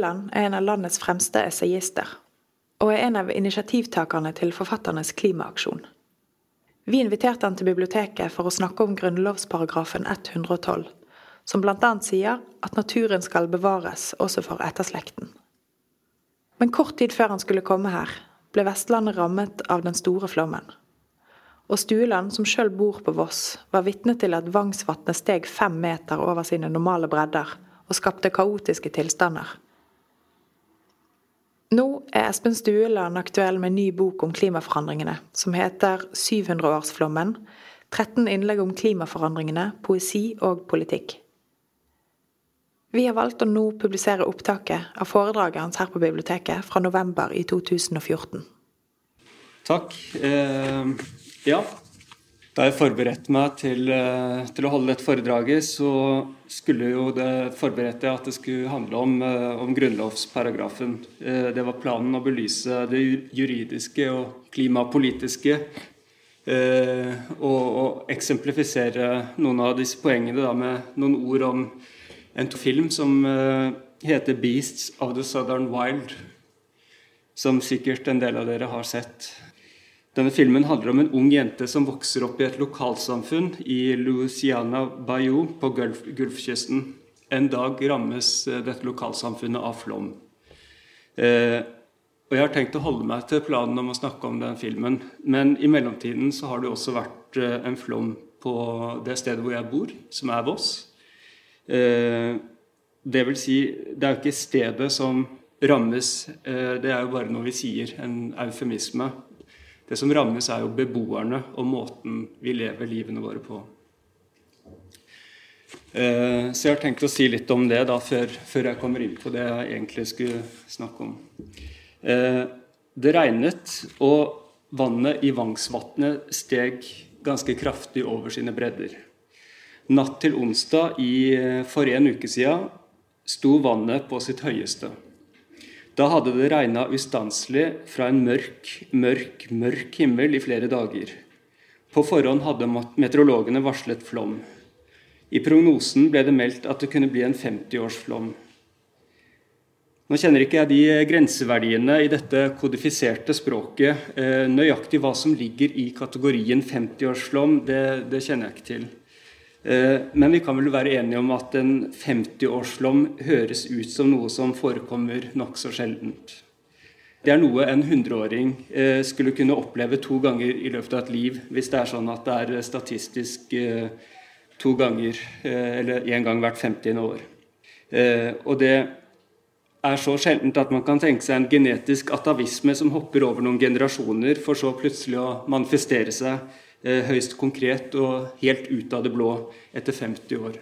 Stueland er en av landets fremste essayister, og er en av initiativtakerne til forfatternes klimaaksjon. Vi inviterte han til biblioteket for å snakke om grunnlovsparagrafen 112, som bl.a. sier at naturen skal bevares også for etterslekten. Men kort tid før han skulle komme her, ble Vestlandet rammet av den store flommen. Og Stueland, som sjøl bor på Voss, var vitne til at Vangsvatnet steg fem meter over sine normale bredder og skapte kaotiske tilstander. Nå er Espen Stueland aktuell med en ny bok om klimaforandringene, som heter 700-årsflommen 13 innlegg om klimaforandringene, poesi og politikk. Vi har valgt å nå publisere opptaket av foredraget hans her på biblioteket fra november i 2014. Takk. Eh, ja, da jeg forberedte meg til, eh, til, å holde dette foredraget, så skulle jo det forberedte jeg at det skulle handle om, eh, om grunnlovsparagrafen. Eh, det var planen å belyse det juridiske og klimapolitiske. Og, og eksemplifisere noen av disse poengene da, med noen ord om en film som heter 'Beasts of the Southern Wild', som sikkert en del av dere har sett. Denne filmen handler om en ung jente som vokser opp i et lokalsamfunn i Louisiana Bayou på Gulf, Gulfkysten. En dag rammes eh, dette lokalsamfunnet av flom. Eh, og Jeg har tenkt å holde meg til planen om å snakke om den filmen. Men i mellomtiden så har det også vært eh, en flom på det stedet hvor jeg bor, som er Voss. Eh, det vil si, det er jo ikke stedet som rammes, eh, det er jo bare noe vi sier, en eufemisme. Det som rammes, er jo beboerne og måten vi lever livene våre på. Eh, så jeg har tenkt å si litt om det da, før, jeg kommer inn på det jeg egentlig skulle snakke om. Eh, det regnet, og vannet i Vangsvatnet steg ganske kraftig over sine bredder. Natt til onsdag i, eh, for en uke siden sto vannet på sitt høyeste. Da hadde det regna ustanselig fra en mørk, mørk, mørk himmel i flere dager. På forhånd hadde meteorologene varslet flom. I prognosen ble det meldt at det kunne bli en 50-årsflom. Nå kjenner ikke jeg de grenseverdiene i dette kodifiserte språket. Eh, nøyaktig hva som ligger i kategorien 50-årsflom, det, det kjenner jeg ikke til. Eh, men vi kan vel være enige om at en 50-årsflom høres ut som noe som forekommer nokså sjeldent. Det er noe en 100-åring eh, skulle kunne oppleve to ganger i løpet av et liv, hvis det er sånn at det er statistisk eh, to ganger, eller én gang hvert 50. år. Og det er så sjeldent at man kan tenke seg en genetisk atavisme som hopper over noen generasjoner, for så plutselig å manifestere seg høyst konkret og helt ut av det blå etter 50 år.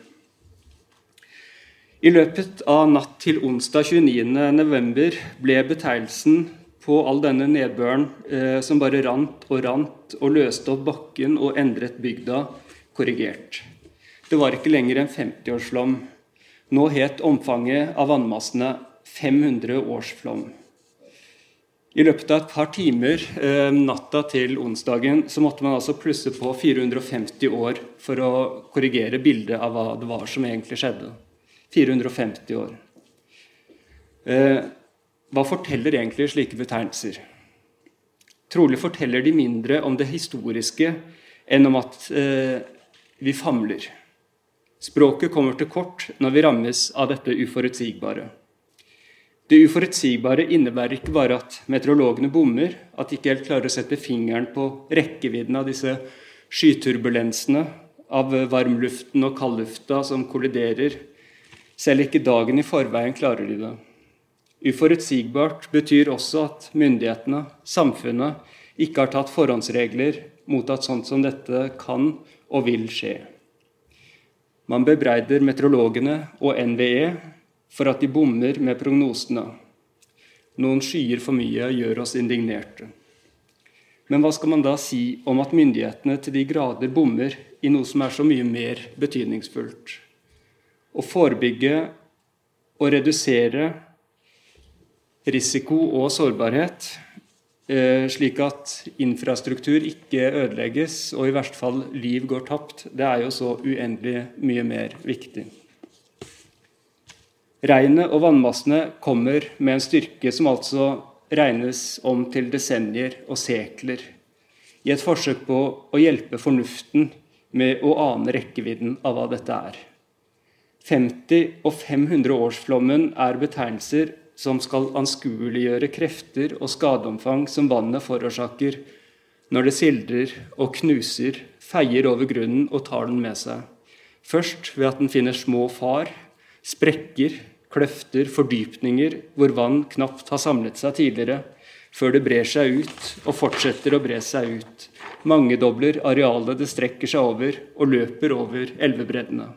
I løpet av natt til onsdag 29.11. ble betegnelsen på all denne nedbøren eh, som bare rant og rant og løste opp bakken og endret bygda, korrigert. Det var ikke lenger en 50-årsflom. Nå het omfanget av vannmassene 500 årsflom. I løpet av et par timer eh, natta til onsdagen så måtte man altså plusse på 450 år for å korrigere bildet av hva det var som egentlig skjedde. 450 år. Eh, hva forteller egentlig slike betegnelser? Trolig forteller de mindre om det historiske enn om at eh, vi famler. Språket kommer til kort når vi rammes av dette uforutsigbare. Det uforutsigbare innebærer ikke bare at meteorologene bommer, at de ikke helt klarer å sette fingeren på rekkevidden av disse skyturbulensene, av varmluften og kaldlufta som kolliderer. Selv ikke dagen i forveien klarer de det. Uforutsigbart betyr også at myndighetene, samfunnet, ikke har tatt forhåndsregler mot at sånt som dette kan og vil skje. Man bebreider meteorologene og NVE for at de bommer med prognosene. Noen skyer for mye gjør oss indignerte. Men hva skal man da si om at myndighetene til de grader bommer i noe som er så mye mer betydningsfullt? Å forebygge og redusere risiko og sårbarhet, eh, slik at infrastruktur ikke ødelegges og i verste fall liv går tapt, det er jo så uendelig mye mer viktig. Regnet og vannmassene kommer med en styrke som altså regnes om til desennier og sekler, i et forsøk på å hjelpe fornuften med å ane rekkevidden av hva dette er. 50- og 500-årsflommen er betegnelser som skal anskueliggjøre krefter og skadeomfang som vannet forårsaker når det sildrer og knuser, feier over grunnen og tar den med seg. Først ved at den finner små far, sprekker, kløfter, fordypninger hvor vann knapt har samlet seg tidligere, før det brer seg ut og fortsetter å bre seg ut. Mangedobler arealet det strekker seg over, og løper over elvebreddene.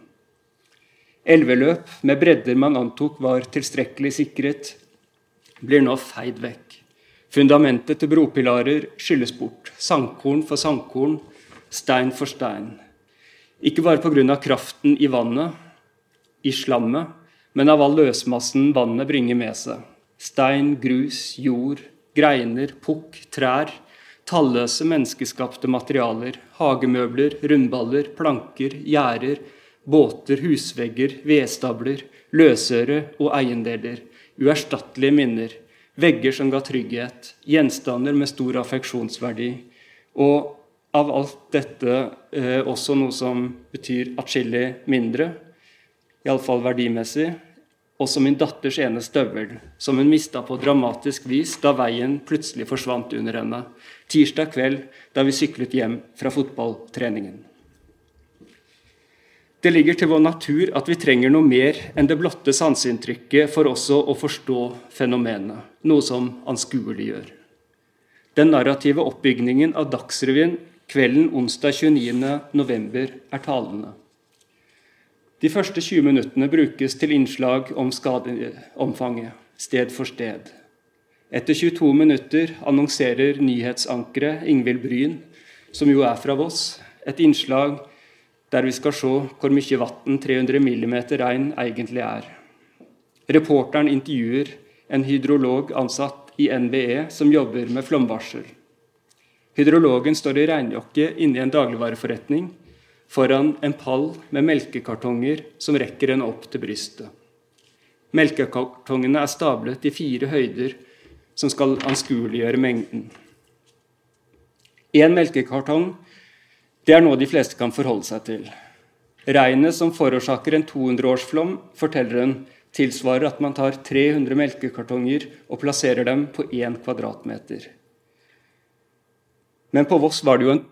Elveløp med bredder man antok var tilstrekkelig sikret, blir nå feid vekk. Fundamentet til bropilarer skylles bort, sandkorn for sandkorn, stein for stein. Ikke bare pga. kraften i vannet, i slammet, men av all løsmassen vannet bringer med seg. Stein, grus, jord, greiner, pukk, trær. Talløse menneskeskapte materialer. Hagemøbler, rundballer, planker, gjerder båter, husvegger, vedstabler, løsøre og eiendeler, uerstattelige minner, vegger som ga trygghet, gjenstander med stor affeksjonsverdi, og av alt dette eh, også noe som betyr atskillig mindre, iallfall verdimessig, også min datters ene støvel, som hun mista på dramatisk vis da veien plutselig forsvant under henne, tirsdag kveld da vi syklet hjem fra fotballtreningen. Det ligger til vår natur at vi trenger noe mer enn det blotte sanseinntrykket for også å forstå fenomenet, noe som anskueliggjør. Den narrative oppbygningen av Dagsrevyen kvelden onsdag 29.11. er talende. De første 20 minuttene brukes til innslag om skadeomfanget, sted for sted. Etter 22 minutter annonserer nyhetsankeret Ingvild Bryn, som jo er fra Voss, et innslag der vi skal se hvor mye vann 300 mm regn egentlig er. Reporteren intervjuer en hydrolog ansatt i NVE som jobber med flomvarsel. Hydrologen står i regnjakke inne i en dagligvareforretning foran en pall med melkekartonger som rekker henne opp til brystet. Melkekartongene er stablet i fire høyder som skal anskueliggjøre mengden. Én melkekartong det er noe de fleste kan forholde seg til. Regnet som forårsaker en 200-årsflom, forteller hun, tilsvarer at man tar 300 melkekartonger og plasserer dem på én kvadratmeter. Men på Voss var det jo en,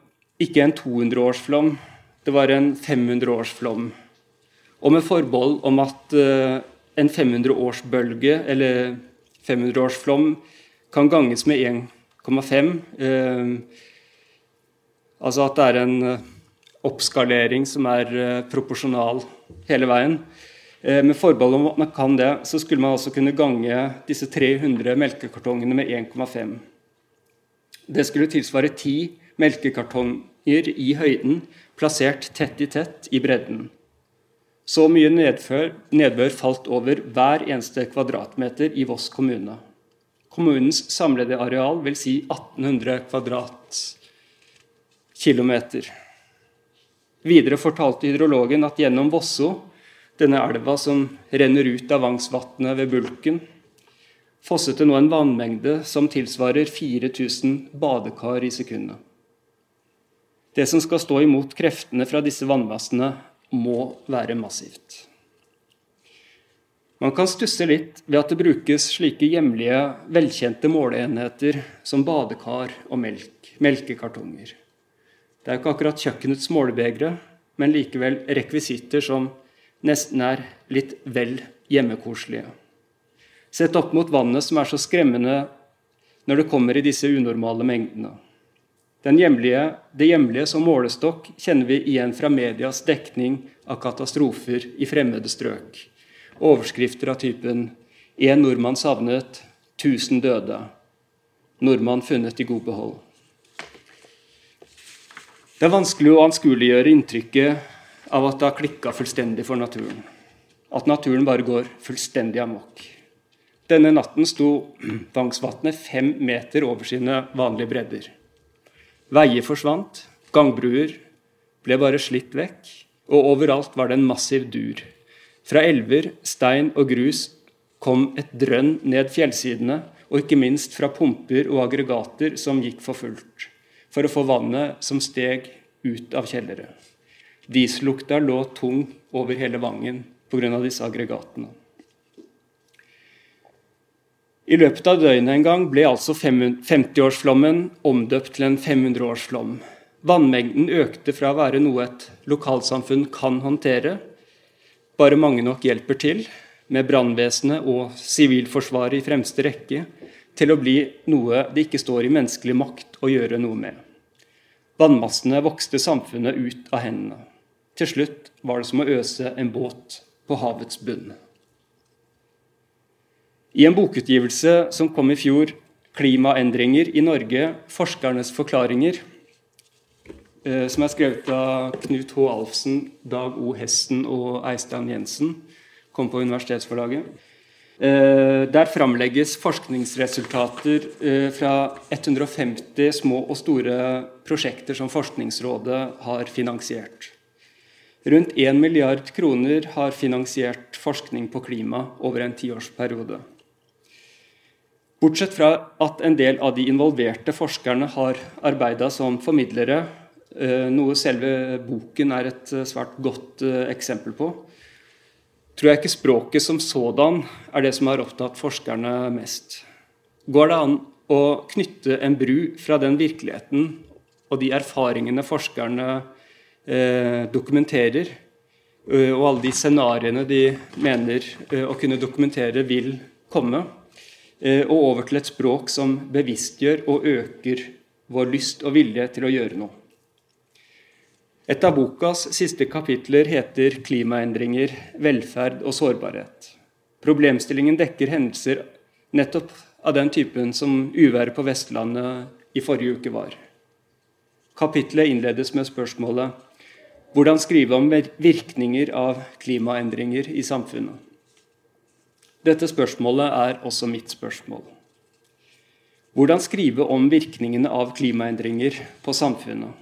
ikke en 200-årsflom, det var en 500-årsflom. Og med forbehold om at uh, en 500-årsbølge, eller 500-årsflom, kan ganges med 1,5 uh, Altså at det er en eh, oppskalering som er eh, proporsjonal hele veien. Eh, med forbehold om at man kan det, så skulle man også kunne gange disse 300 melkekartongene med 1,5. Det skulle tilsvare ti melkekartonger i høyden, plassert tett i tett i bredden. Så mye nedfør, nedbør falt over hver eneste kvadratmeter i Voss kommune. Kommunens samlede areal vil si 1800 kvadratkilometer. Videre fortalte hydrologen at gjennom Vosso, denne elva som renner ut av Vangsvatnet ved Bulken, fosset det nå en vannmengde som tilsvarer 4000 badekar i sekundet. Det som skal stå imot kreftene fra disse vannmassene, må være massivt. Man kan stusse litt ved at det brukes slike hjemlige, velkjente måleenheter som badekar og melk, melkekartonger. Det er ikke akkurat kjøkkenets målebegre, men likevel rekvisitter som nesten er litt vel hjemmekoselige. Sett opp mot vannet som er så skremmende når det kommer i disse unormale mengdene. Hjemlige, det hjemlige som målestokk kjenner vi igjen fra medias dekning av katastrofer i fremmede strøk. Overskrifter av typen 'Én nordmann savnet, 1000 døde'. Nordmann funnet i god behold. Det er vanskelig å anskueliggjøre inntrykket av at det har klikka fullstendig for naturen. At naturen bare går fullstendig amok. Denne natten sto Vangsvatnet fem meter over sine vanlige bredder. Veier forsvant, gangbruer ble bare slitt vekk, og overalt var det en massiv dur. Fra elver, stein og grus kom et drønn ned fjellsidene, og ikke minst fra pumper og aggregater som gikk for fullt, for å få vannet som steg ut av kjellere. Diesellukta lå tung over hele Vangen pga. disse aggregatene. I løpet av døgnet en gang ble altså 50-årsflommen omdøpt til en 500-årsflom. Vannmengden økte fra å være noe et lokalsamfunn kan håndtere, bare mange nok hjelper til, med brannvesenet og Sivilforsvaret i fremste rekke, til å bli noe det ikke står i menneskelig makt å gjøre noe med. Vannmassene vokste samfunnet ut av hendene. Til slutt var det som å øse en båt på havets bunn. I en bokutgivelse som kom i fjor, 'Klimaendringer i Norge forskernes forklaringer', eh, som er skrevet av Knut H. Alfsen, Dag O. Hesten og Eistein Jensen, kom på Universitetsforlaget. Eh, der framlegges forskningsresultater eh, fra 150 små og store prosjekter som Forskningsrådet har finansiert. Rundt 1 milliard kroner har finansiert forskning på klima over en tiårsperiode. Bortsett fra at en del av de involverte forskerne har arbeida som formidlere, eh, noe selve boken er et eh, svært godt eh, eksempel på, tror jeg ikke språket som sådan er det som har opptatt forskerne mest. Går det an å knytte en bru fra den virkeligheten og de erfaringene forskerne dokumenterer, og alle de scenarioene de mener å kunne dokumentere vil komme, og over til et språk som bevisstgjør og øker vår lyst og vilje til å gjøre noe. Et av bokas siste kapitler heter 'Klimaendringer, velferd og sårbarhet'. Problemstillingen dekker hendelser nettopp av den typen som uværet på Vestlandet i forrige uke var. Kapitlet innledes med spørsmålet 'Hvordan skrive om virkninger av klimaendringer i samfunnet'? Dette spørsmålet er også mitt spørsmål. Hvordan skrive om virkningene av klimaendringer på samfunnet?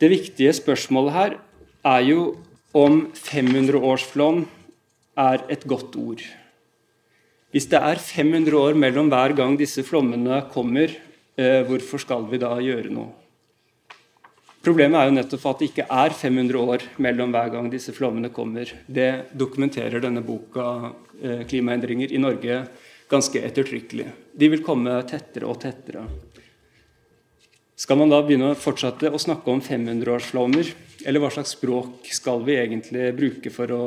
Det viktige spørsmålet her er jo om 500-årsflom er et godt ord. Hvis det er 500 år mellom hver gang disse flommene kommer, eh, hvorfor skal vi da gjøre noe? Problemet er jo nettopp at det ikke er 500 år mellom hver gang disse flommene kommer. Det dokumenterer denne boka eh, 'Klimaendringer i Norge' ganske ettertrykkelig. De vil komme tettere og tettere. Skal man da begynne å fortsette å snakke om 500-årsflommer? Eller hva slags språk skal vi egentlig bruke for å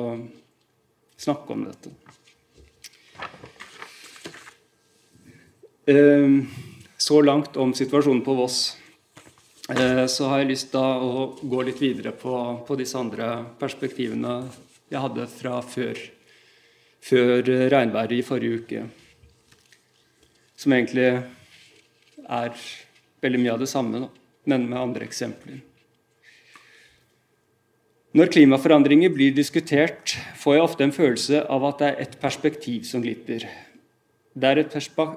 snakke om dette? Eh, så langt om situasjonen på Voss. Eh, så har jeg lyst til å gå litt videre på, på, disse andre perspektivene jeg hadde fra før, før regnværet i forrige uke. Som egentlig er veldig mye av det samme, men med andre eksempler. Når klimaforandringer blir diskutert, får jeg ofte en følelse av at det er et perspektiv som glipper. Det er et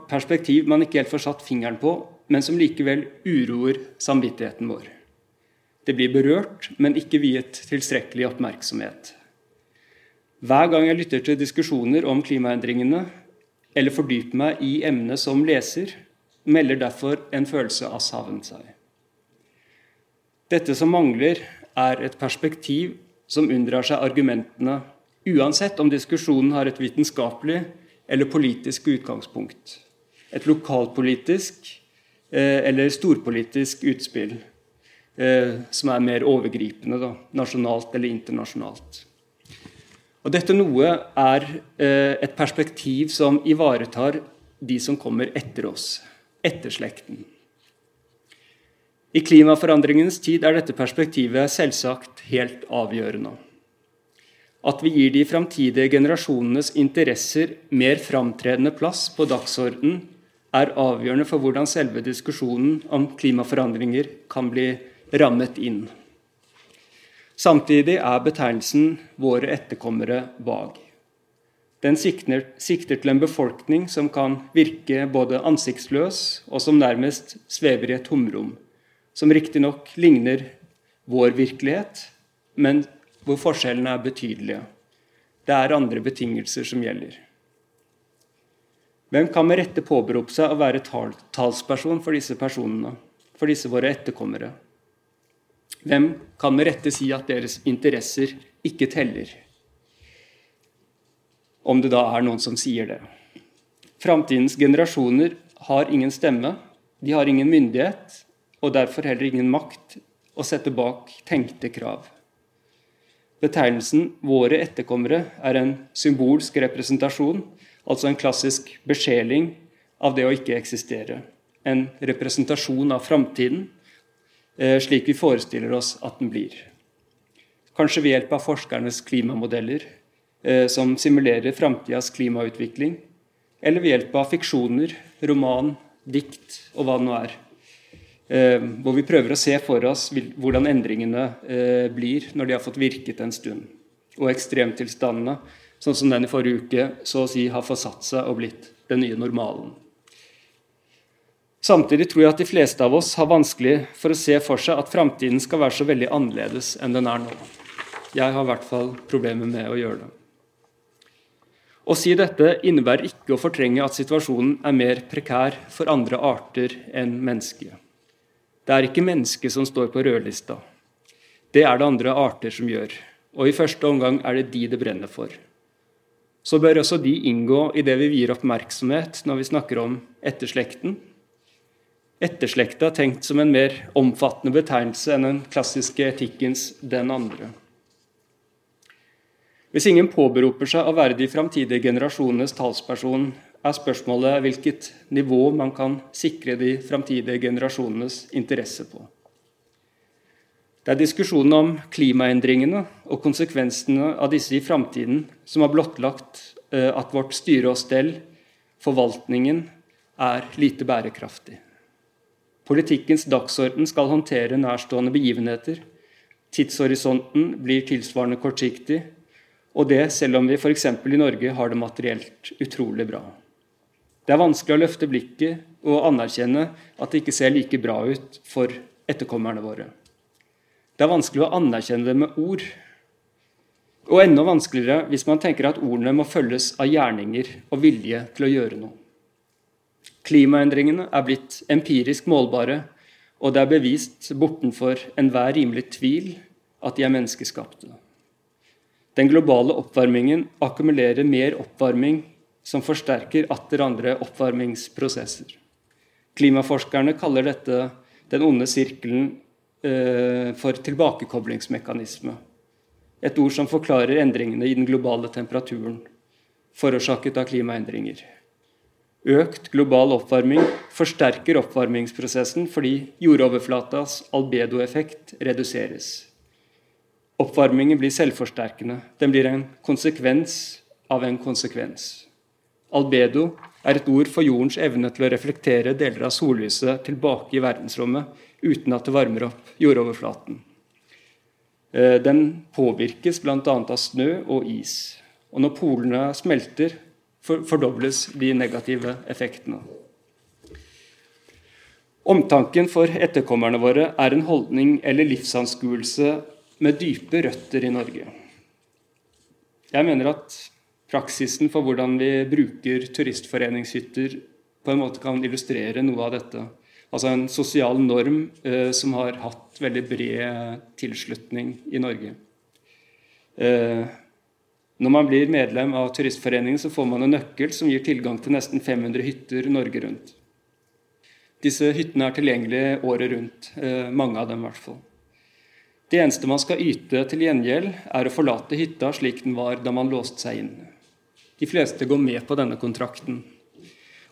perspektiv man ikke helt får satt fingeren på, men som likevel uroer samvittigheten vår. Det blir berørt, men ikke viet tilstrekkelig oppmerksomhet. Hver gang jeg lytter til diskusjoner om klimaendringene, eller fordyper meg i emnet som leser, melder derfor en følelse av savn seg. Dette som mangler, er et perspektiv som unndrar seg argumentene, uansett om diskusjonen har et vitenskapelig eller politisk utgangspunkt. Et lokalpolitisk eller storpolitisk utspill eh, som er mer overgripende, da, nasjonalt eller internasjonalt. Og Dette noe er eh, et perspektiv som ivaretar de som kommer etter oss, etterslekten. I klimaforandringens tid er dette perspektivet selvsagt helt avgjørende. At vi gir de framtidige generasjonenes interesser mer framtredende plass på dagsordenen er avgjørende for hvordan selve diskusjonen om klimaforandringer kan bli rammet inn. Samtidig er betegnelsen 'våre etterkommere' vag. Den sikter, sikter til en befolkning som kan virke både ansiktsløs og som nærmest svever i et tomrom, som riktignok ligner vår virkelighet, men hvor forskjellene er betydelige. Det er andre betingelser som gjelder. Hvem kan med rette påberope seg å være talsperson for disse personene, for disse våre etterkommere? Hvem kan med rette si at deres interesser ikke teller? Om det da er noen som sier det. Framtidens generasjoner har ingen stemme, de har ingen myndighet, og derfor heller ingen makt å sette bak tenkte krav. Betegnelsen 'våre etterkommere' er en symbolsk representasjon, altså en klassisk besjeling av det å ikke eksistere. En representasjon av framtiden, eh, slik vi forestiller oss at den blir. Kanskje ved hjelp av forskernes klimamodeller, eh, som simulerer framtidas klimautvikling, eller ved hjelp av fiksjoner, roman, dikt og hva det nå er. Eh, hvor vi prøver å se for oss hvordan endringene blir når de har fått virket en stund. Og ekstremtilstandene, sånn som den i forrige uke, så å si har forsatt seg og blitt den nye normalen. Samtidig tror jeg at de fleste av oss har vanskelig for å se for seg at framtiden skal være så veldig annerledes enn den er nå. Jeg har i hvert fall problemer med å gjøre det. Å si dette innebærer ikke å fortrenge at situasjonen er mer prekær for andre arter enn mennesket. Det er ikke mennesket som står på rødlista. Det er det andre arter som gjør. Og i første omgang er det de det brenner for. Så bør også de inngå i det vi vier oppmerksomhet når vi snakker om etterslekten. Etterslekta er tenkt som en mer omfattende betegnelse enn den klassiske etikkens 'den andre'. Hvis ingen påberoper seg å være de framtidige generasjonenes talsperson, er spørsmålet hvilket nivå man kan sikre de framtidige generasjonenes interesse på. Det er diskusjonen om klimaendringene og konsekvensene av disse i framtiden som har blottlagt eh, at vårt styre og stell, forvaltningen, er lite bærekraftig. Politikkens dagsorden skal håndtere nærstående begivenheter. Tidshorisonten blir tilsvarende kortsiktig, og det selv om vi f.eks. i Norge har det materielt utrolig bra. Det er vanskelig å løfte blikket og anerkjenne at det ikke ser like bra ut for etterkommerne våre. Det er vanskelig å anerkjenne det med ord. Og enda vanskeligere hvis man tenker at ordene må følges av gjerninger og vilje til å gjøre noe. Klimaendringene er blitt empirisk målbare, og det er bevist bortenfor enhver rimelig tvil at de er menneskeskapte. Den globale oppvarmingen akkumulerer mer oppvarming som forsterker atter andre oppvarmingsprosesser. Klimaforskerne kaller dette den onde sirkelen for tilbakekoblingsmekanisme. Et ord som forklarer endringene i den globale temperaturen forårsaket av klimaendringer. Økt global oppvarming forsterker oppvarmingsprosessen fordi jordoverflatas albedoeffekt reduseres. Oppvarmingen blir selvforsterkende. Den blir en konsekvens av en konsekvens. Albedo er et ord for jordens evne til å reflektere deler av sollyset tilbake i verdensrommet uten at det varmer opp jordoverflaten. Eh, den påvirkes bl.a. av snø og is. Og når polene smelter, fordobles de negative effektene. Omtanken for etterkommerne våre er en holdning eller livsanskuelse med dype røtter i Norge. Jeg mener at praksisen for hvordan vi bruker turistforeningshytter, på en måte kan illustrere noe av dette. Altså en sosial norm eh, som har hatt veldig bred tilslutning i Norge. Eh, når man blir medlem av Turistforeningen, så får man en nøkkel som gir tilgang til nesten 500 hytter Norge rundt. Disse hyttene er tilgjengelige året rundt. Eh, mange av dem i hvert fall. Det eneste man skal yte til gjengjeld, er å forlate hytta slik den var da man låste seg inn. De fleste går med på denne kontrakten.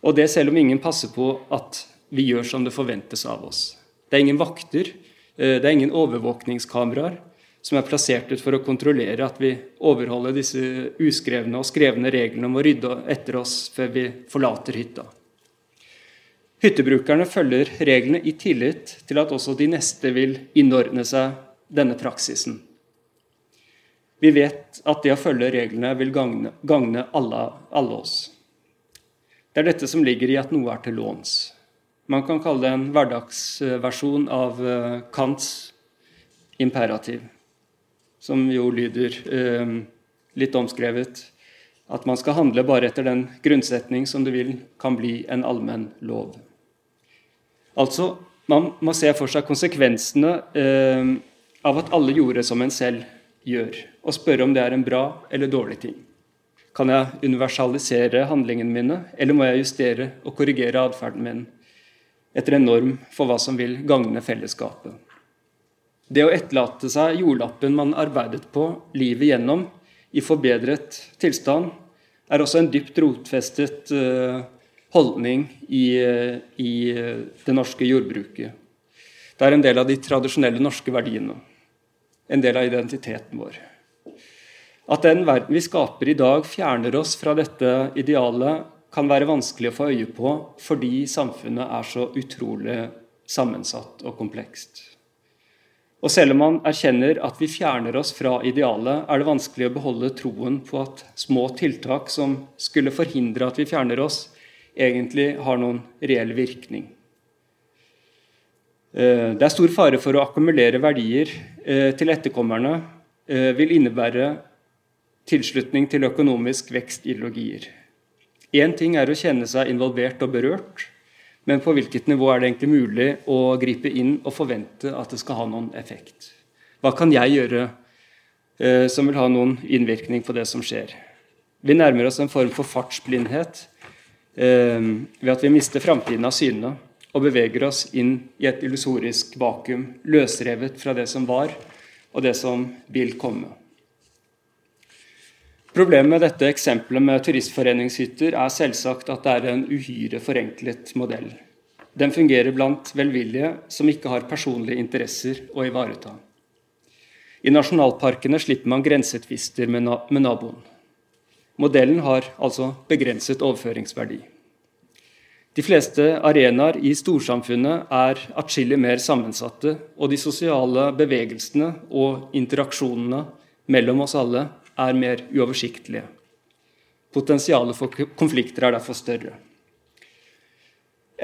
Og det selv om ingen passer på at vi gjør som det forventes av oss. Det er ingen vakter, eh, det er ingen overvåkningskameraer som er plassert ut for å kontrollere at vi overholder disse uskrevne og skrevne reglene om å rydde etter oss før vi forlater hytta. Hyttebrukerne følger reglene i tillit til at også de neste vil innordne seg denne praksisen. Vi vet at det å følge reglene vil gagne, alle, alle, oss. Det er dette som ligger i at noe er til låns. Man kan kalle det en hverdagsversjon av eh, Kants imperativ, som jo lyder eh, litt omskrevet, at man skal handle bare etter den grunnsetning som du vil kan bli en allmenn lov. Altså, man må se for seg konsekvensene eh, av at alle gjorde som en selv gjør, og spørre om det er en bra eller dårlig ting. Kan jeg universalisere handlingene mine, eller må jeg justere og korrigere atferden min etter en norm for hva som vil gagne fellesskapet? Det å etterlate seg jordlappen man arbeidet på livet gjennom, i forbedret tilstand, er også en dypt rotfestet uh, holdning i, uh, i uh, det norske jordbruket. Det er en del av de tradisjonelle norske verdiene. En del av identiteten vår. At den verden vi skaper i dag, fjerner oss fra dette idealet, kan være vanskelig å få øye på fordi samfunnet er så utrolig sammensatt og komplekst. Og selv om man erkjenner at vi fjerner oss fra idealet, er det vanskelig å beholde troen på at små tiltak som skulle forhindre at vi fjerner oss, egentlig har noen reell virkning. Eh, det er stor fare for å akkumulere verdier eh, til etterkommerne eh, vil innebære tilslutning til økonomisk vekstideologier. Én ting er å kjenne seg involvert og berørt, men på hvilket nivå er det egentlig mulig å gripe inn og forvente at det skal ha noen effekt? Hva kan jeg gjøre eh, som vil ha noen innvirkning på det som skjer? Vi nærmer oss en form for fartsblindhet eh, ved at vi mister framtiden av syne og beveger oss inn i et illusorisk vakuum, løsrevet fra det som var, og det som vil komme. Problemet med dette eksempelet med turistforeningshytter er selvsagt at det er en uhyre forenklet modell. Den fungerer blant velvillige som ikke har personlige interesser å ivareta. I nasjonalparkene slipper man grensetvister med, naboen. Modellen har altså begrenset overføringsverdi. De fleste arenaer i storsamfunnet er atskillig mer sammensatte, og de sosiale bevegelsene og interaksjonene mellom oss alle er mer uoversiktlige. Potensialet for konflikter er derfor større.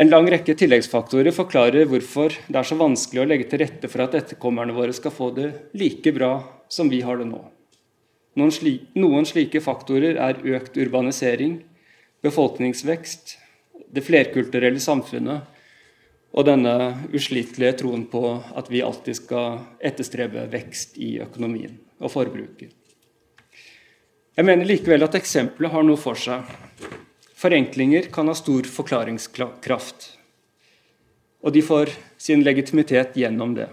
En lang rekke tilleggsfaktorer forklarer hvorfor det er så vanskelig å legge til rette for at etterkommerne våre skal få det like bra som vi har det nå. Noen, sli noen slike faktorer er økt urbanisering, befolkningsvekst, det flerkulturelle samfunnet og denne uslitelige troen på at vi alltid skal etterstrebe vekst i økonomien og forbruket. Jeg mener likevel at eksempelet har noe for seg. Forenklinger kan ha stor forklaringskraft, og de får sin legitimitet gjennom det.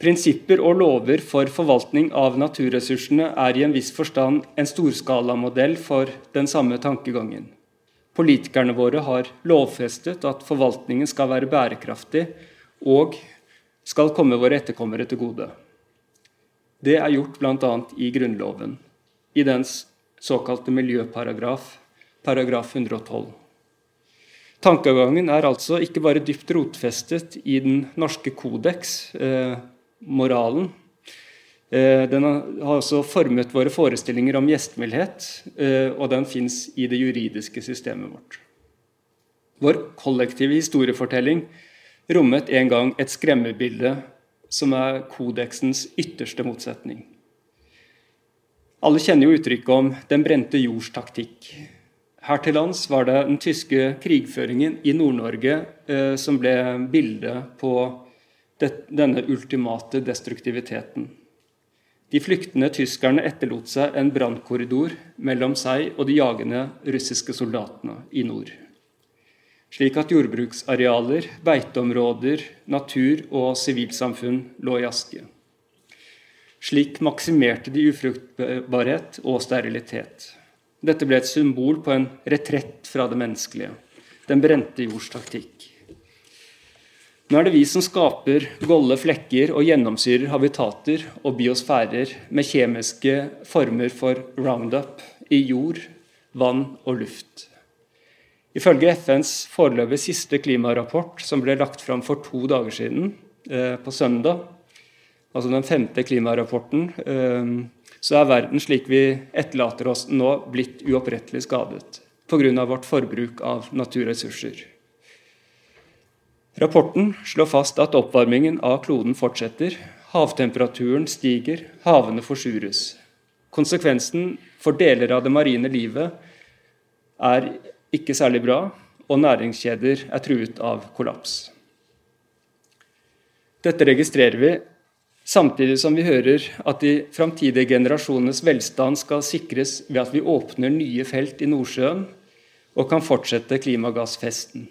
Prinsipper og lover for forvaltning av naturressursene er i en viss forstand en storskalamodell for den samme tankegangen. Politikerne våre har lovfestet at forvaltningen skal være bærekraftig og skal komme våre etterkommere til gode. Det er gjort bl.a. i Grunnloven, i dens såkalte miljøparagraf, paragraf 112. Tankegangen er altså ikke bare dypt rotfestet i den norske kodeks, eh, moralen. Eh, den har også formet våre forestillinger om gjestmildhet, eh, og den fins i det juridiske systemet vårt. Vår kollektive historiefortelling rommet en gang et skremmebilde som er kodeksens ytterste motsetning. Alle kjenner jo uttrykket om 'den brente jords taktikk'. Her til lands var det den tyske krigføringen i Nord-Norge eh, som ble bildet på denne ultimate destruktiviteten. De flyktende tyskerne etterlot seg en brannkorridor mellom seg og de jagende russiske soldatene i nord slik at jordbruksarealer, beiteområder, natur og sivilsamfunn lå i aske. Slik maksimerte de ufruktbarhet og sterilitet. Dette ble et symbol på en retrett fra det menneskelige, den brente jords taktikk. Nå er det vi som skaper golde flekker og gjennomsyrer habitater og biosfærer med kjemiske former for roundup i jord, vann og luft. Ifølge FNs foreløpig siste klimarapport, som ble lagt fram for to dager siden, eh, på søndag, altså den femte klimarapporten, eh, så er verden slik vi etterlater oss nå, blitt uopprettelig skadet pga. vårt forbruk av naturressurser. Rapporten slår fast at oppvarmingen av kloden fortsetter. Havtemperaturen stiger, havene forsures. Konsekvensen for deler av det marine livet er ikke særlig bra, og næringskjeder er truet av kollaps. Dette registrerer vi, samtidig som vi hører at de framtidige generasjonenes velstand skal sikres ved at vi åpner nye felt i Nordsjøen og kan fortsette klimagassfesten.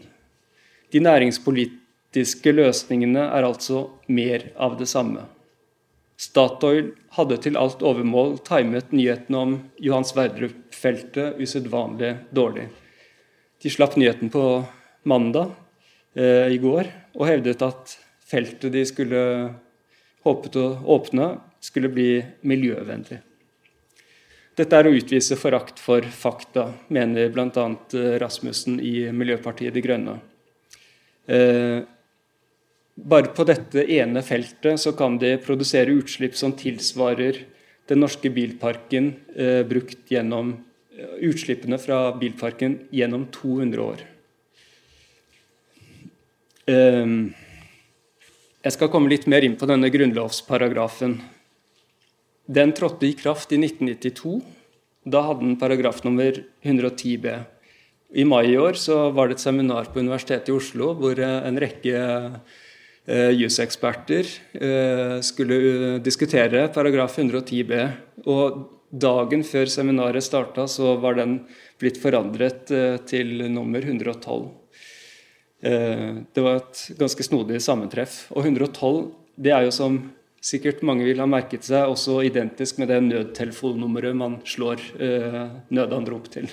De næringspolitiske løsningene er altså mer av det samme. Statoil hadde til alt overmål timet nyheten om Johan Sverdrup-feltet usedvanlig dårlig. De slapp nyheten på mandag eh, i går og hevdet at feltet de skulle håpet å åpne, skulle bli miljøvennlig. Dette er å utvise forakt for fakta, mener bl.a. Rasmussen i Miljøpartiet De Grønne. Eh, bare på dette ene feltet så kan de produsere utslipp som tilsvarer den norske bilparken eh, brukt gjennom eh, utslippene fra bilparken gjennom 200 år. Eh, jeg skal komme litt mer inn på denne grunnlovsparagrafen. Den trådte i kraft i 1992. Da hadde den paragraf nummer 110 b. I mai i år var det et seminar på Universitetet i Oslo hvor eh, en rekke Eh, juseksperter eh, skulle diskutere paragraf 110 b. Og dagen før seminaret starta, så var den blitt forandret eh, til nummer 112. Det var et ganske snodig sammentreff. Og 112 det er jo som sikkert mange vil ha merket seg, også identisk med det nødtelefonnummeret man slår nødanrop til.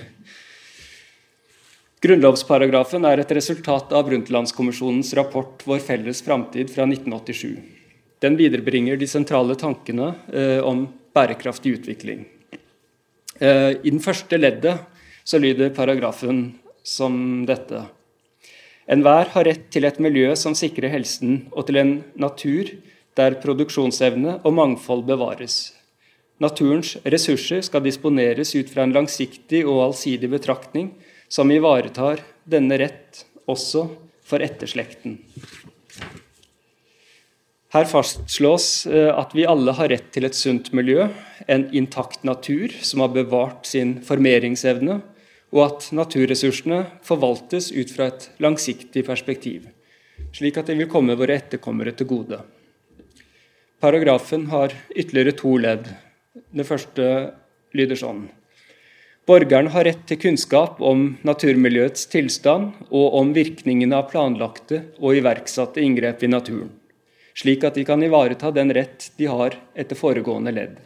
Grunnlovsparagrafen er et resultat av Brundtlandskommisjonens rapport 'Vår felles framtid' fra 1987. Den viderebringer de sentrale tankene eh, om bærekraftig utvikling. Eh, I den første leddet så lyder paragrafen som dette. Enhver har rett til et miljø som sikrer helsen, og til en natur der produksjonsevne og mangfold bevares. Naturens ressurser skal disponeres ut fra en langsiktig og allsidig betraktning som ivaretar denne rett også for etterslekten. Her fastslås eh, at vi alle har rett til et sunt miljø, en intakt natur som har bevart sin formeringsevne, og at naturressursene forvaltes ut fra et langsiktig perspektiv, slik at det vil komme våre etterkommere til gode. Paragrafen har ytterligere to ledd. Det første lyder sånn. Borgeren har rett til kunnskap om naturmiljøets tilstand og om virkningene av planlagte og iverksatte inngrep i naturen, slik at de kan ivareta den rett de har etter foregående ledd.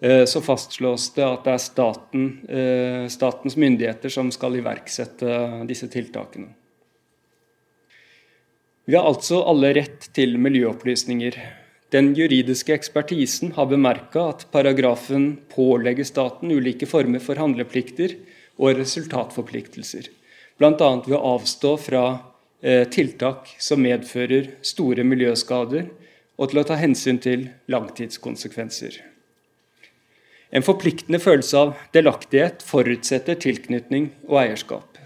Eh, så fastslås det at det er staten, eh, statens myndigheter som skal iverksette disse tiltakene. Vi har altså alle rett til miljøopplysninger. Den juridiske ekspertisen har bemerka at paragrafen pålegger staten ulike former for handleplikter og resultatforpliktelser, bl.a. ved å avstå fra tiltak som medfører store miljøskader, og til å ta hensyn til langtidskonsekvenser. En forpliktende følelse av delaktighet forutsetter tilknytning og eierskap.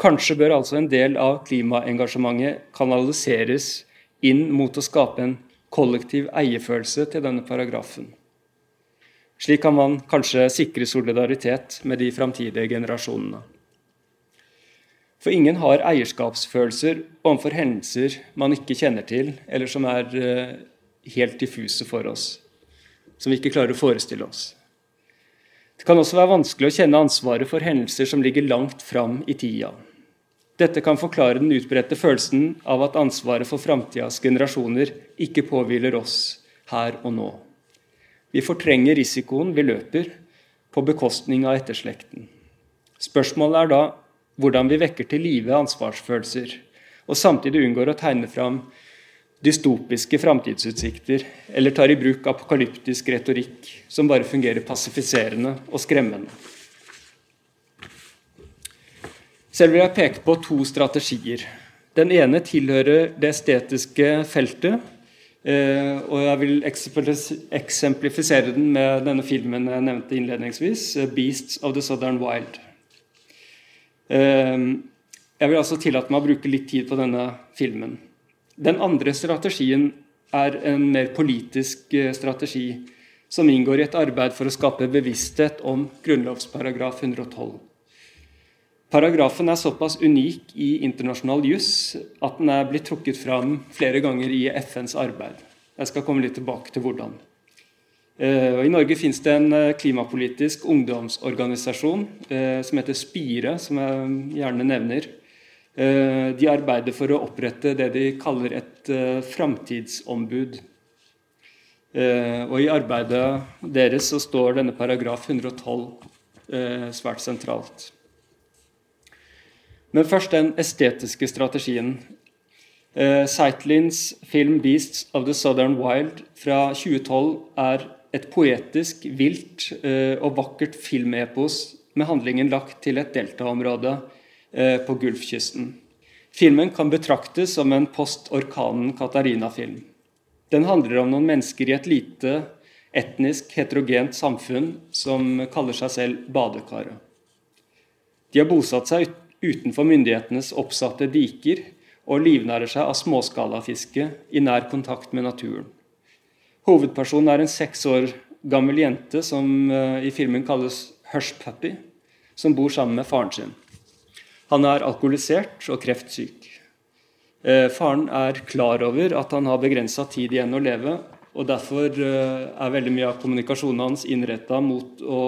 Kanskje bør altså en del av klimaengasjementet kanaliseres inn mot å skape en kollektiv eierfølelse til denne paragrafen. Slik kan man kanskje sikre solidaritet med de framtidige generasjonene. For ingen har eierskapsfølelser overfor hendelser man ikke kjenner til, eller som er eh, helt diffuse for oss, som vi ikke klarer å forestille oss. Det kan også være vanskelig å kjenne ansvaret for hendelser som ligger langt fram i tida. Dette kan forklare den utbredte følelsen av at ansvaret for framtidas generasjoner ikke påhviler oss her og nå. Vi fortrenger risikoen vi løper, på bekostning av etterslekten. Spørsmålet er da hvordan vi vekker til live ansvarsfølelser, og samtidig unngår å tegne fram dystopiske framtidsutsikter eller tar i bruk apokalyptisk retorikk som bare fungerer passifiserende og skremmende. Selv vil jeg peke på to strategier. Den ene tilhører det estetiske feltet. Eh, og jeg vil eksemplifisere den med denne filmen jeg nevnte innledningsvis, eh, 'Beasts of the Southern Wild'. Eh, jeg vil altså tillate meg å bruke litt tid på denne filmen. Den andre strategien er en mer politisk strategi som inngår i et arbeid for å skape bevissthet om grunnlovsparagraf 112. Paragrafen er såpass unik i internasjonal juss at den er blitt trukket fram flere ganger i FNs arbeid. Jeg skal komme litt tilbake til hvordan. Eh, I Norge finnes det en eh, klimapolitisk ungdomsorganisasjon eh, som heter Spire, som jeg gjerne nevner. De arbeider for å opprette det de kaller et framtidsombud. Og I arbeidet deres så står denne paragraf 112 svært sentralt. Men først den estetiske strategien. Zeitlins film 'Beasts of the Southern Wild' fra 2012 er et poetisk, vilt eh, og vakkert filmepos med handlingen lagt til et deltaområde eh, på Gulfkysten. Filmen kan betraktes som en post-orkanen Katarina-film. Den handler om noen mennesker i et lite, etnisk heterogent samfunn som kaller seg selv badekaret. De har bosatt seg utenfor myndighetenes oppsatte diker og livnærer seg av småskalafiske i nær kontakt med naturen. Hovedpersonen er en seks år gammel jente som uh, i filmen kalles Hush Puppy, som bor sammen med faren sin. Han er alkoholisert og kreftsyk. Uh, faren er klar over at han har begrensa tid igjen å leve, og derfor uh, er veldig mye av kommunikasjonen hans innretta mot å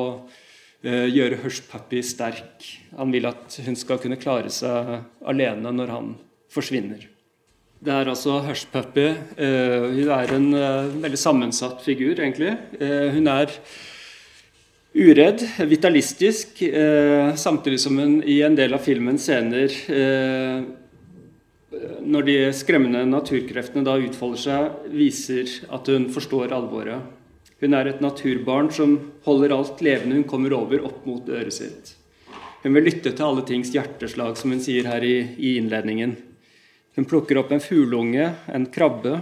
gjøre Hush Puppy sterk. Han vil at hun skal kunne klare seg alene når han forsvinner. Det er altså Hushpuppy. Uh, hun er en uh, veldig sammensatt figur, egentlig. Uh, hun er uredd, vitalistisk, samtidig som hun i en del av filmens scener Når de skremmende naturkreftene da utfolder seg, viser at hun forstår alvoret. Hun er et naturbarn som holder alt levende hun kommer over, opp mot øret sitt. Hun vil lytte til alle tings hjerteslag, som hun sier her i, i innledningen. Hun plukker opp en fugleunge, en krabbe.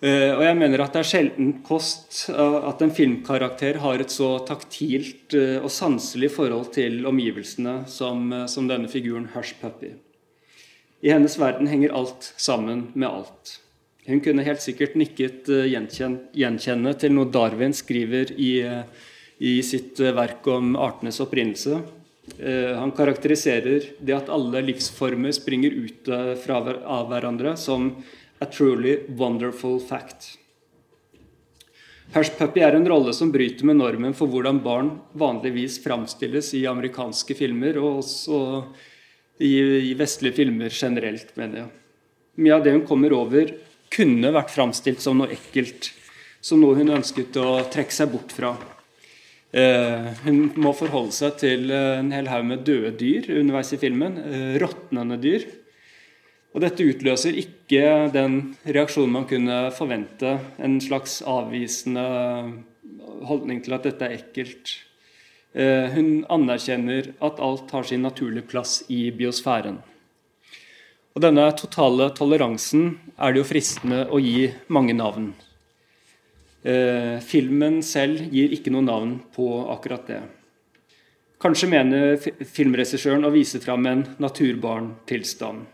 Eh, og jeg mener at det er sjelden kost at en filmkarakter har et så taktilt eh, og sanselig forhold til omgivelsene som, eh, som denne figuren Hush Puppy. I hennes verden henger alt sammen med alt. Hun kunne helt sikkert nikket gjenkjenne til noe Darwin skriver i, i sitt verk om artenes opprinnelse. Eh, han karakteriserer det at alle livsformer springer ut av hverandre, som a truly wonderful fact. Hushpuppy er en rolle som bryter med normen for hvordan barn vanligvis framstilles i amerikanske filmer, og også i vestlige filmer generelt, mener jeg. Mye av det hun kommer over, kunne vært framstilt som noe ekkelt, som noe hun ønsket å trekke seg bort fra. Eh, hun må forholde seg til eh, en hel haug med døde dyr underveis i filmen. Eh, råtnende dyr. Og dette utløser ikke den reaksjonen man kunne forvente. En slags avvisende holdning til at dette er ekkelt. Hun anerkjenner at alt har sin naturlige plass i biosfæren. Og denne totale toleransen er det jo fristende å gi mange navn. Eh, filmen selv gir ikke noe navn på akkurat det. Kanskje mener filmregissøren å vise fram en naturbarntilstand.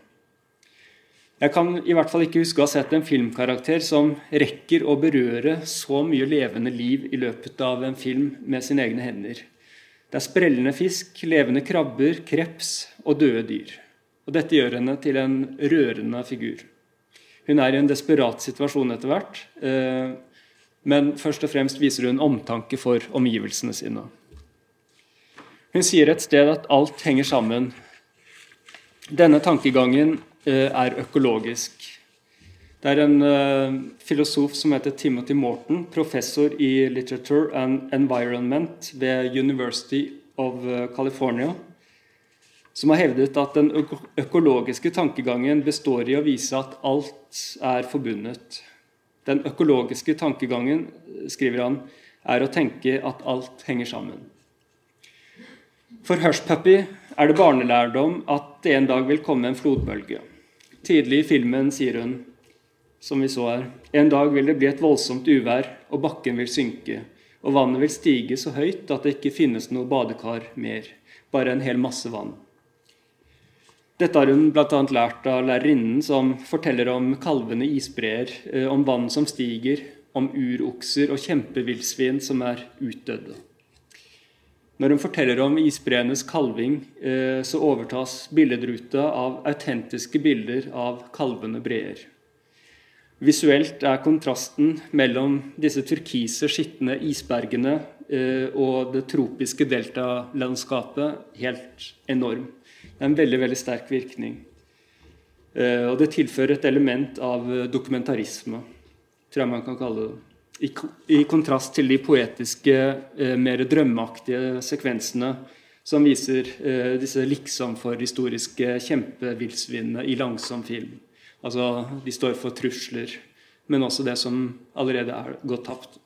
Jeg kan i hvert fall ikke huske å ha sett en filmkarakter som rekker å berøre så mye levende liv i løpet av en film med sine egne hender. Det er sprellende fisk, levende krabber, kreps og døde dyr. Og Dette gjør henne til en rørende figur. Hun er i en desperat situasjon etter hvert. Eh, men først og fremst viser hun omtanke for omgivelsene sine. Hun sier et sted at alt henger sammen. Denne tankegangen eh, er økologisk. Det er en uh, filosof som heter Timothy Morton, professor i literature and environment ved University of eh, California, som har hevdet at den økologiske tankegangen består i å vise at alt er forbundet. Den økologiske tankegangen, skriver han, er å tenke at alt henger sammen. For Hushpuppy er det barnelærdom at det en dag vil komme en flodbølge. Tidlig i filmen sier hun, som vi så her, en dag vil det bli et voldsomt uvær, og bakken vil synke, og vannet vil stige så høyt at det ikke finnes noe badekar mer, bare en hel masse vann. Dette har hun bl.a. lært av lærerinnen som forteller om kalvende isbreer, eh, om vann som stiger, om urokser og kjempevillsvin som er utdødde. Når hun forteller om isbreenes kalving, eh, så overtas billedruta av autentiske bilder av kalvende breer. Visuelt er kontrasten mellom disse turkise, skitne isbergene eh, og det tropiske deltalandskapet helt enorm. Det er en veldig, veldig sterk virkning. Eh, og det tilfører et element av dokumentarisme, tror jeg man kan kalle det. I, i kontrast til de poetiske, eh, mer drømmeaktige sekvensene som viser disse liksom for historiske kjempevillsvinene i langsom film. Altså, de står for trusler, men også det som allerede er gått tapt.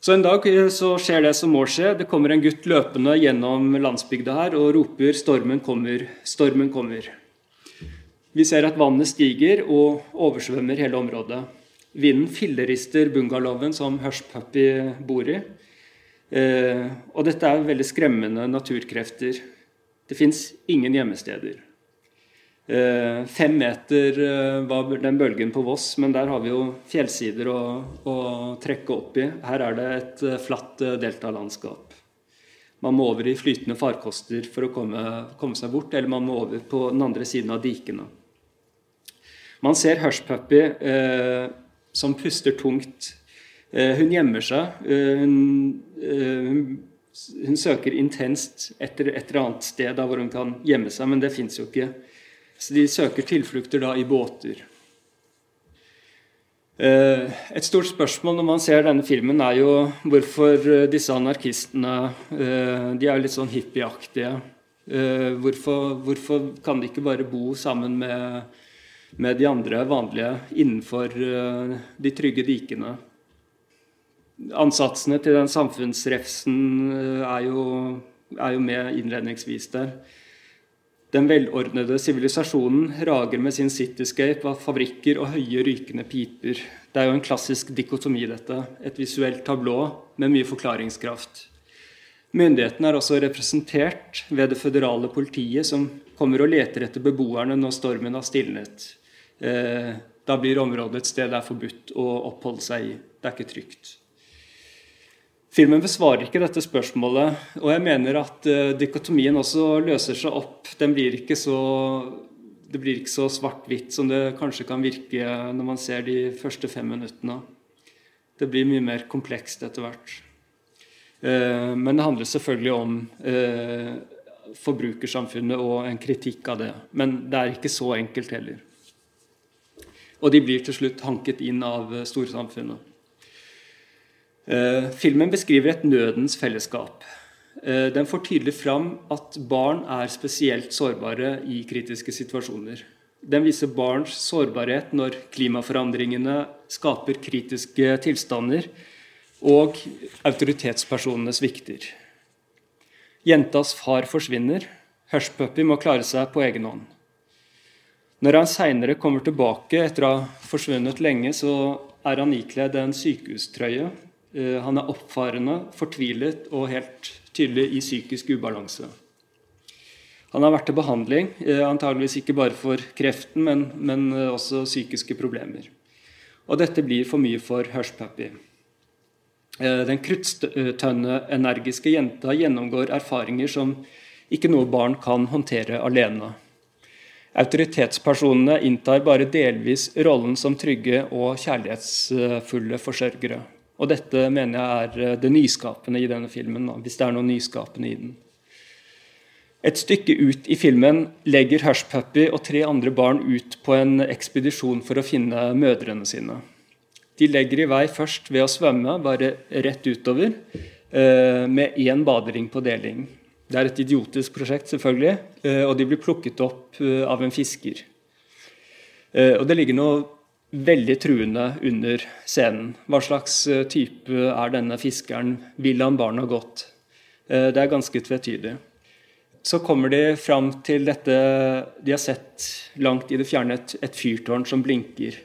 Så En dag eh, så skjer det som må skje. Det kommer en gutt løpende gjennom landsbygda her og roper 'Stormen kommer, stormen kommer'. Vi ser at vannet stiger og oversvømmer hele området. Vinden fillerister bungalowen som Hushpuppy bor i. Eh, og dette er veldig skremmende naturkrefter. Det fins ingen gjemmesteder. Eh, fem meter eh, var den bølgen på Voss, men der har vi jo fjellsider å, å trekke opp i. Her er det et eh, flatt deltalandskap. Man må over i flytende farkoster for å komme, komme, seg bort, eller man må over på den andre siden av dikene. Man ser Hushpuppy eh, som puster tungt. Eh, hun gjemmer seg. Eh, hun, hun, søker intenst etter et eller annet sted hvor hun kan gjemme seg, men det fins jo ikke. Så de søker tilflukter da i båter. Eh, et stort spørsmål når man ser denne filmen, er jo hvorfor eh, disse anarkistene eh, De er jo litt sånn hippieaktige. Hvorfor, hvorfor kan de ikke bare bo sammen med, med de andre vanlige innenfor de trygge dikene? Ansatsene til den samfunnsrefsen er jo, er jo med innledningsvis der. Den velordnede sivilisasjonen rager med sin cityscape av fabrikker og høye, rykende piper. Det er jo en klassisk dikotomi, dette. Et visuelt tablå med mye forklaringskraft. Myndighetene er også representert ved det føderale politiet, som kommer og leter etter beboerne når stormen har stilnet. Eh, da blir området et sted det er forbudt å oppholde seg i. Det er ikke trygt. Filmen besvarer ikke dette spørsmålet, og jeg mener at uh, dikotomien også løser seg opp. Blir så, det blir ikke så svart-hvitt som det kanskje kan virke når man ser de første fem minuttene. Det blir mye mer komplekst etter hvert. Uh, men det handler selvfølgelig om uh, forbrukersamfunnet og en kritikk av det. Men det er ikke så enkelt heller. Og de blir til slutt hanket inn av storsamfunnet. Eh, filmen beskriver et nødens fellesskap. Eh, den får tydelig fram at barn er spesielt sårbare i kritiske situasjoner. Den viser barns sårbarhet når klimaforandringene skaper kritiske tilstander og autoritetspersonene svikter. Jentas far forsvinner. Hushpuppy må klare seg på egen hånd. Når han seinere kommer tilbake etter å ha forsvunnet lenge, så er han ikledd en sykehustrøye Eh, han er oppfarende, fortvilet og helt tydelig i psykisk ubalanse. Han har vært til behandling, eh, antageligvis ikke bare for kreften, men, men eh, også psykiske problemer. Og dette blir for mye for Hushpappy. Den kruttønne-energiske jenta gjennomgår erfaringer som ikke noe barn kan håndtere alene. Autoritetspersonene inntar bare delvis rollen som trygge og kjærlighetsfulle forsørgere. Og dette mener jeg er eh, det nyskapende i denne filmen, hvis det er noe nyskapende i den. Et stykke ut i filmen legger Hushpuppy og tre andre barn ut på en ekspedisjon for å finne mødrene sine. De legger i vei først ved å svømme, bare rett utover, eh, med én badering på deling. Det er et idiotisk prosjekt, selvfølgelig, eh, og de blir plukket opp av en fisker. Og det ligger noe veldig truende under scenen. Hva slags eh, type er denne fiskeren? Vil han barna godt? Eh, det er ganske tvetydig. Så kommer de fram til dette de har sett langt i det fjerne, et, fyrtårn som blinker.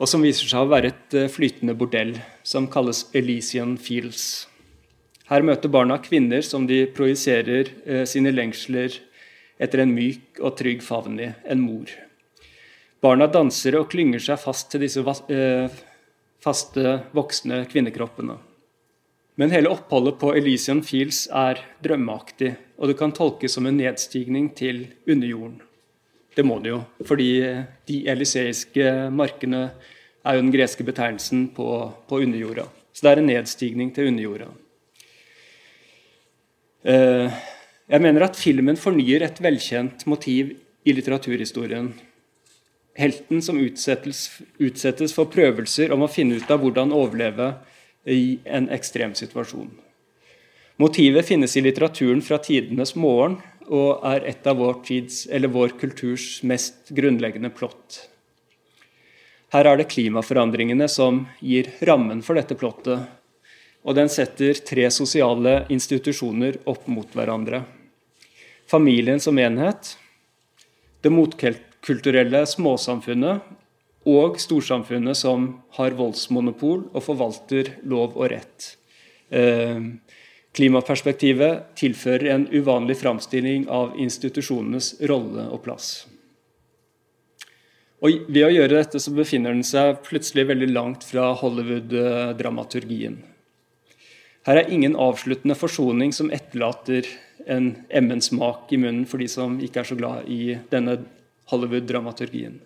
Og som viser seg å være et eh, flytende bordell som kalles Elysian Fields. Her møter barna kvinner som de projiserer sine lengsler etter en myk og trygg favn i, en mor. Barna danser og klynger seg fast til disse eh, faste, voksne kvinnekroppene. Men hele oppholdet på Elysian Fields er drømmeaktig, og det kan tolkes som en nedstigning til underjorden. Det må det jo, fordi de elyseiske markene er jo den greske betegnelsen på, på underjorda. Så det er en nedstigning til underjorda. Eh, jeg mener at filmen fornyer et velkjent motiv i litteraturhistorien. Helten som utsettes, utsettes for prøvelser om å finne ut av hvordan overleve i en ekstrem situasjon. Motivet finnes i litteraturen fra tidenes morgen og er et av vår tids, eller vår kulturs mest grunnleggende plott. Her er det klimaforandringene som gir rammen for dette plottet, og den setter tre sosiale institusjoner opp mot hverandre. Familien som enhet, det motkulturelle småsamfunnet og storsamfunnet som har voldsmonopol og forvalter lov og rett. Eh, klimaperspektivet tilfører en uvanlig framstilling av institusjonenes rolle og plass. Og Ved å gjøre dette så befinner den seg plutselig veldig langt fra Hollywood-dramaturgien. Her er ingen avsluttende forsoning som etterlater en emmen smak i munnen for de som ikke er så glad i denne Hollywood-dramaturgien.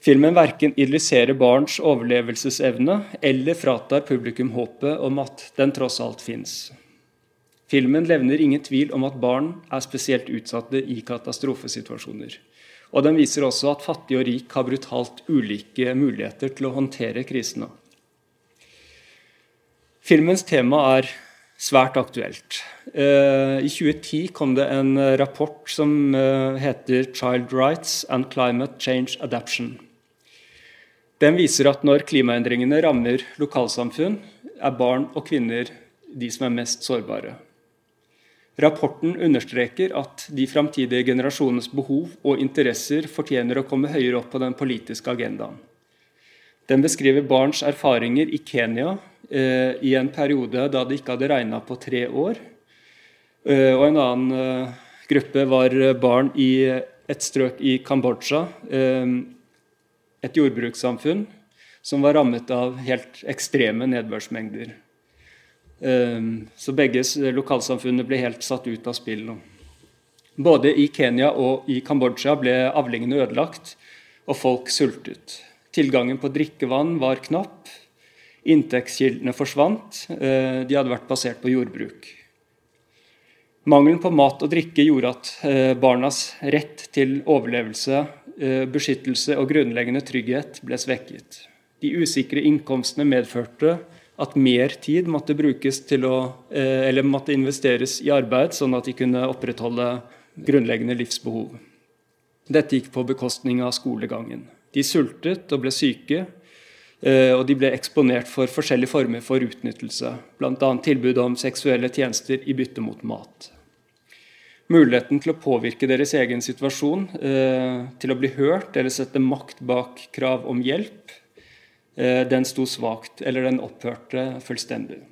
Filmen verken idylliserer barns overlevelsesevne eller fratar publikum håpet om at den tross alt fins. Filmen levner ingen tvil om at barn er spesielt utsatte i katastrofesituasjoner. Og den viser også at fattig og rik har brutalt ulike muligheter til å håndtere krisene. Filmens tema er svært aktuelt. Eh, I 2010 kom det en rapport som eh, heter 'Child Rights and Climate Change Adaption'. Den viser at når klimaendringene rammer lokalsamfunn, er barn og kvinner de som er mest sårbare. Rapporten understreker at de framtidige generasjonenes behov og interesser fortjener å komme høyere opp på den politiske agendaen. Den beskriver barns erfaringer i Kenya eh, i en periode da det ikke hadde regna på tre år. Eh, og en annen eh, gruppe var barn i et strøk i Kambodsja eh, et jordbrukssamfunn som var rammet av helt ekstreme nedbørsmengder. Så begge lokalsamfunnene ble helt satt ut av spill. Både i Kenya og i Kambodsja ble avlingene ødelagt, og folk sultet. Tilgangen på drikkevann var knapp. Inntektskildene forsvant. Eh, de hadde vært basert på jordbruk. Mangelen på mat og drikke gjorde at eh, barnas rett til overlevelse Eh, beskyttelse og grunnleggende trygghet ble svekket. De usikre innkomstene medførte at mer tid måtte å, måtte investeres i arbeid, sånn at de kunne opprettholde grunnleggende livsbehov. Dette gikk på bekostning av skolegangen. De sultet og ble syke, og de ble eksponert for forskjellige former for utnyttelse, bl.a. tilbud om seksuelle tjenester i bytte mot mat muligheten til å påvirke deres egen situasjon, eh, til å bli hørt eller sette makt bak krav om hjelp, eh, den sto svakt, eller den opphørte fullstendig.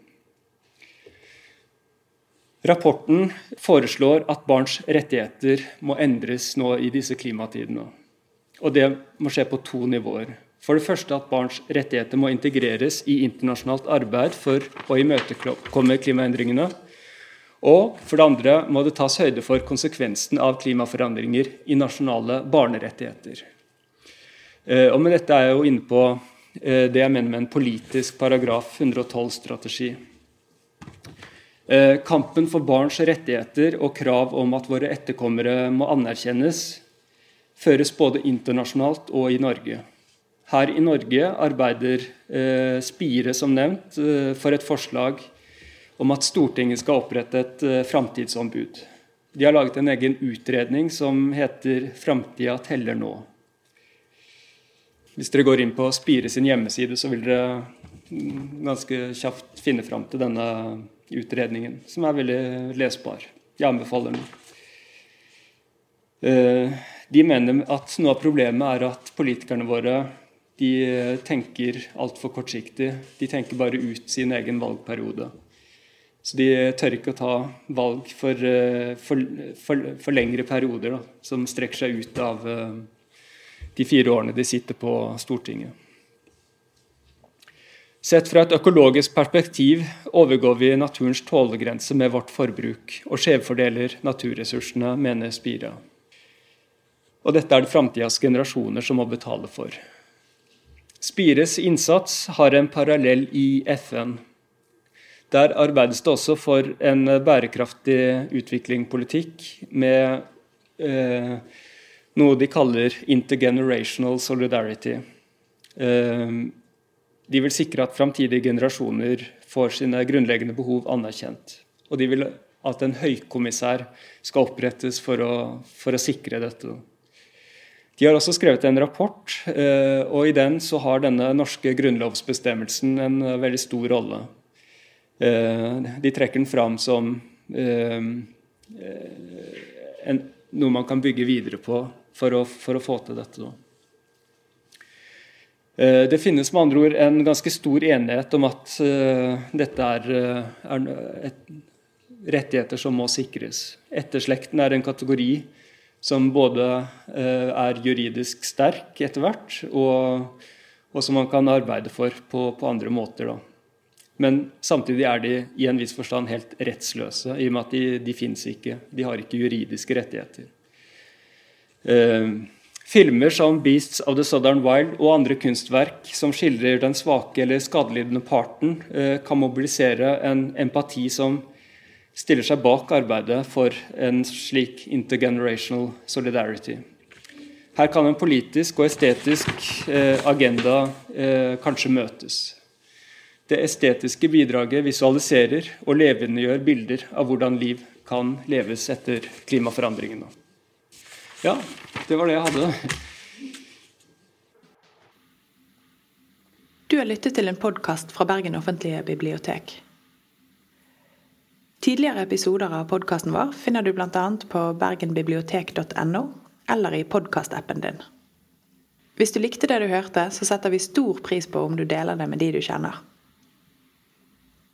Rapporten foreslår at barns rettigheter må endres nå i disse klimatidene. Og det må skje på to nivåer. For det første at barns rettigheter må integreres i internasjonalt arbeid for å imøtekomme klimaendringene. Og for det andre må det tas høyde for konsekvensen av klimaforandringer i nasjonale barnerettigheter. Eh, og med dette er jeg jo inne på eh, det jeg mener med en politisk paragraf 112-strategi. Eh, kampen for barns rettigheter og krav om at våre etterkommere må anerkjennes, føres både internasjonalt og i Norge. Her i Norge arbeider Spire, som nevnt, for et forslag om at Stortinget skal opprette et eh, framtidsombud. De har laget en egen utredning som heter 'Framtida teller nå'. Hvis dere går inn på Spire sin hjemmeside, så vil dere mm, ganske kjapt finne fram til denne utredningen, som er veldig lesbar. Jeg anbefaler den. Uh, de mener at noe av problemet er at politikerne våre de tenker altfor kortsiktig. De tenker bare ut sin egen valgperiode. Så de tør ikke å ta valg for, eh, for, for, for lengre perioder, da, som strekker seg ut av eh, de fire årene de sitter på Stortinget. Sett fra et økologisk perspektiv overgår vi naturens tålegrense med vårt forbruk, og skjevfordeler naturressursene, mener Spira. Og dette er det framtidas generasjoner som må betale for. Spires innsats har en parallell i FN. Der arbeides det også for en bærekraftig utviklingspolitikk med eh, noe de kaller intergenerational solidarity. Eh, de vil sikre at framtidige generasjoner får sine grunnleggende behov anerkjent. Og de vil at en høykommissær skal opprettes for å, for å sikre dette. De har også skrevet en rapport, eh, og i den så har denne norske grunnlovsbestemmelsen en veldig stor rolle. Eh, de trekker den fram som eh, noe man kan bygge videre på for å, få til dette. Eh, det finnes med andre ord en ganske stor enighet om at dette er, et, rettigheter som må sikres. Etterslekten er en kategori som både uh, er juridisk sterk etter hvert, og, og, som man kan arbeide for på, på andre måter. Da. Men samtidig er de i en viss forstand helt rettsløse, i og med at de, de fins ikke. De har ikke juridiske rettigheter. Eh, Filmer som 'Beasts of the Southern Wild' og andre kunstverk som skildrer den svake eller skadelidende parten, eh, kan mobilisere en empati som stiller seg bak arbeidet for en slik intergenerational solidarity. Her kan en politisk og estetisk eh, agenda eh, kanskje møtes. Det estetiske bidraget visualiserer og levendegjør bilder av hvordan liv kan leves etter klimaforandringene. Ja, det var det jeg hadde. Du har lyttet til en podkast fra Bergen offentlige bibliotek. Tidligere episoder av podkasten vår finner du bl.a. på bergenbibliotek.no eller i podkastappen din. Hvis du likte det du hørte, så setter vi stor pris på om du deler det med de du kjenner.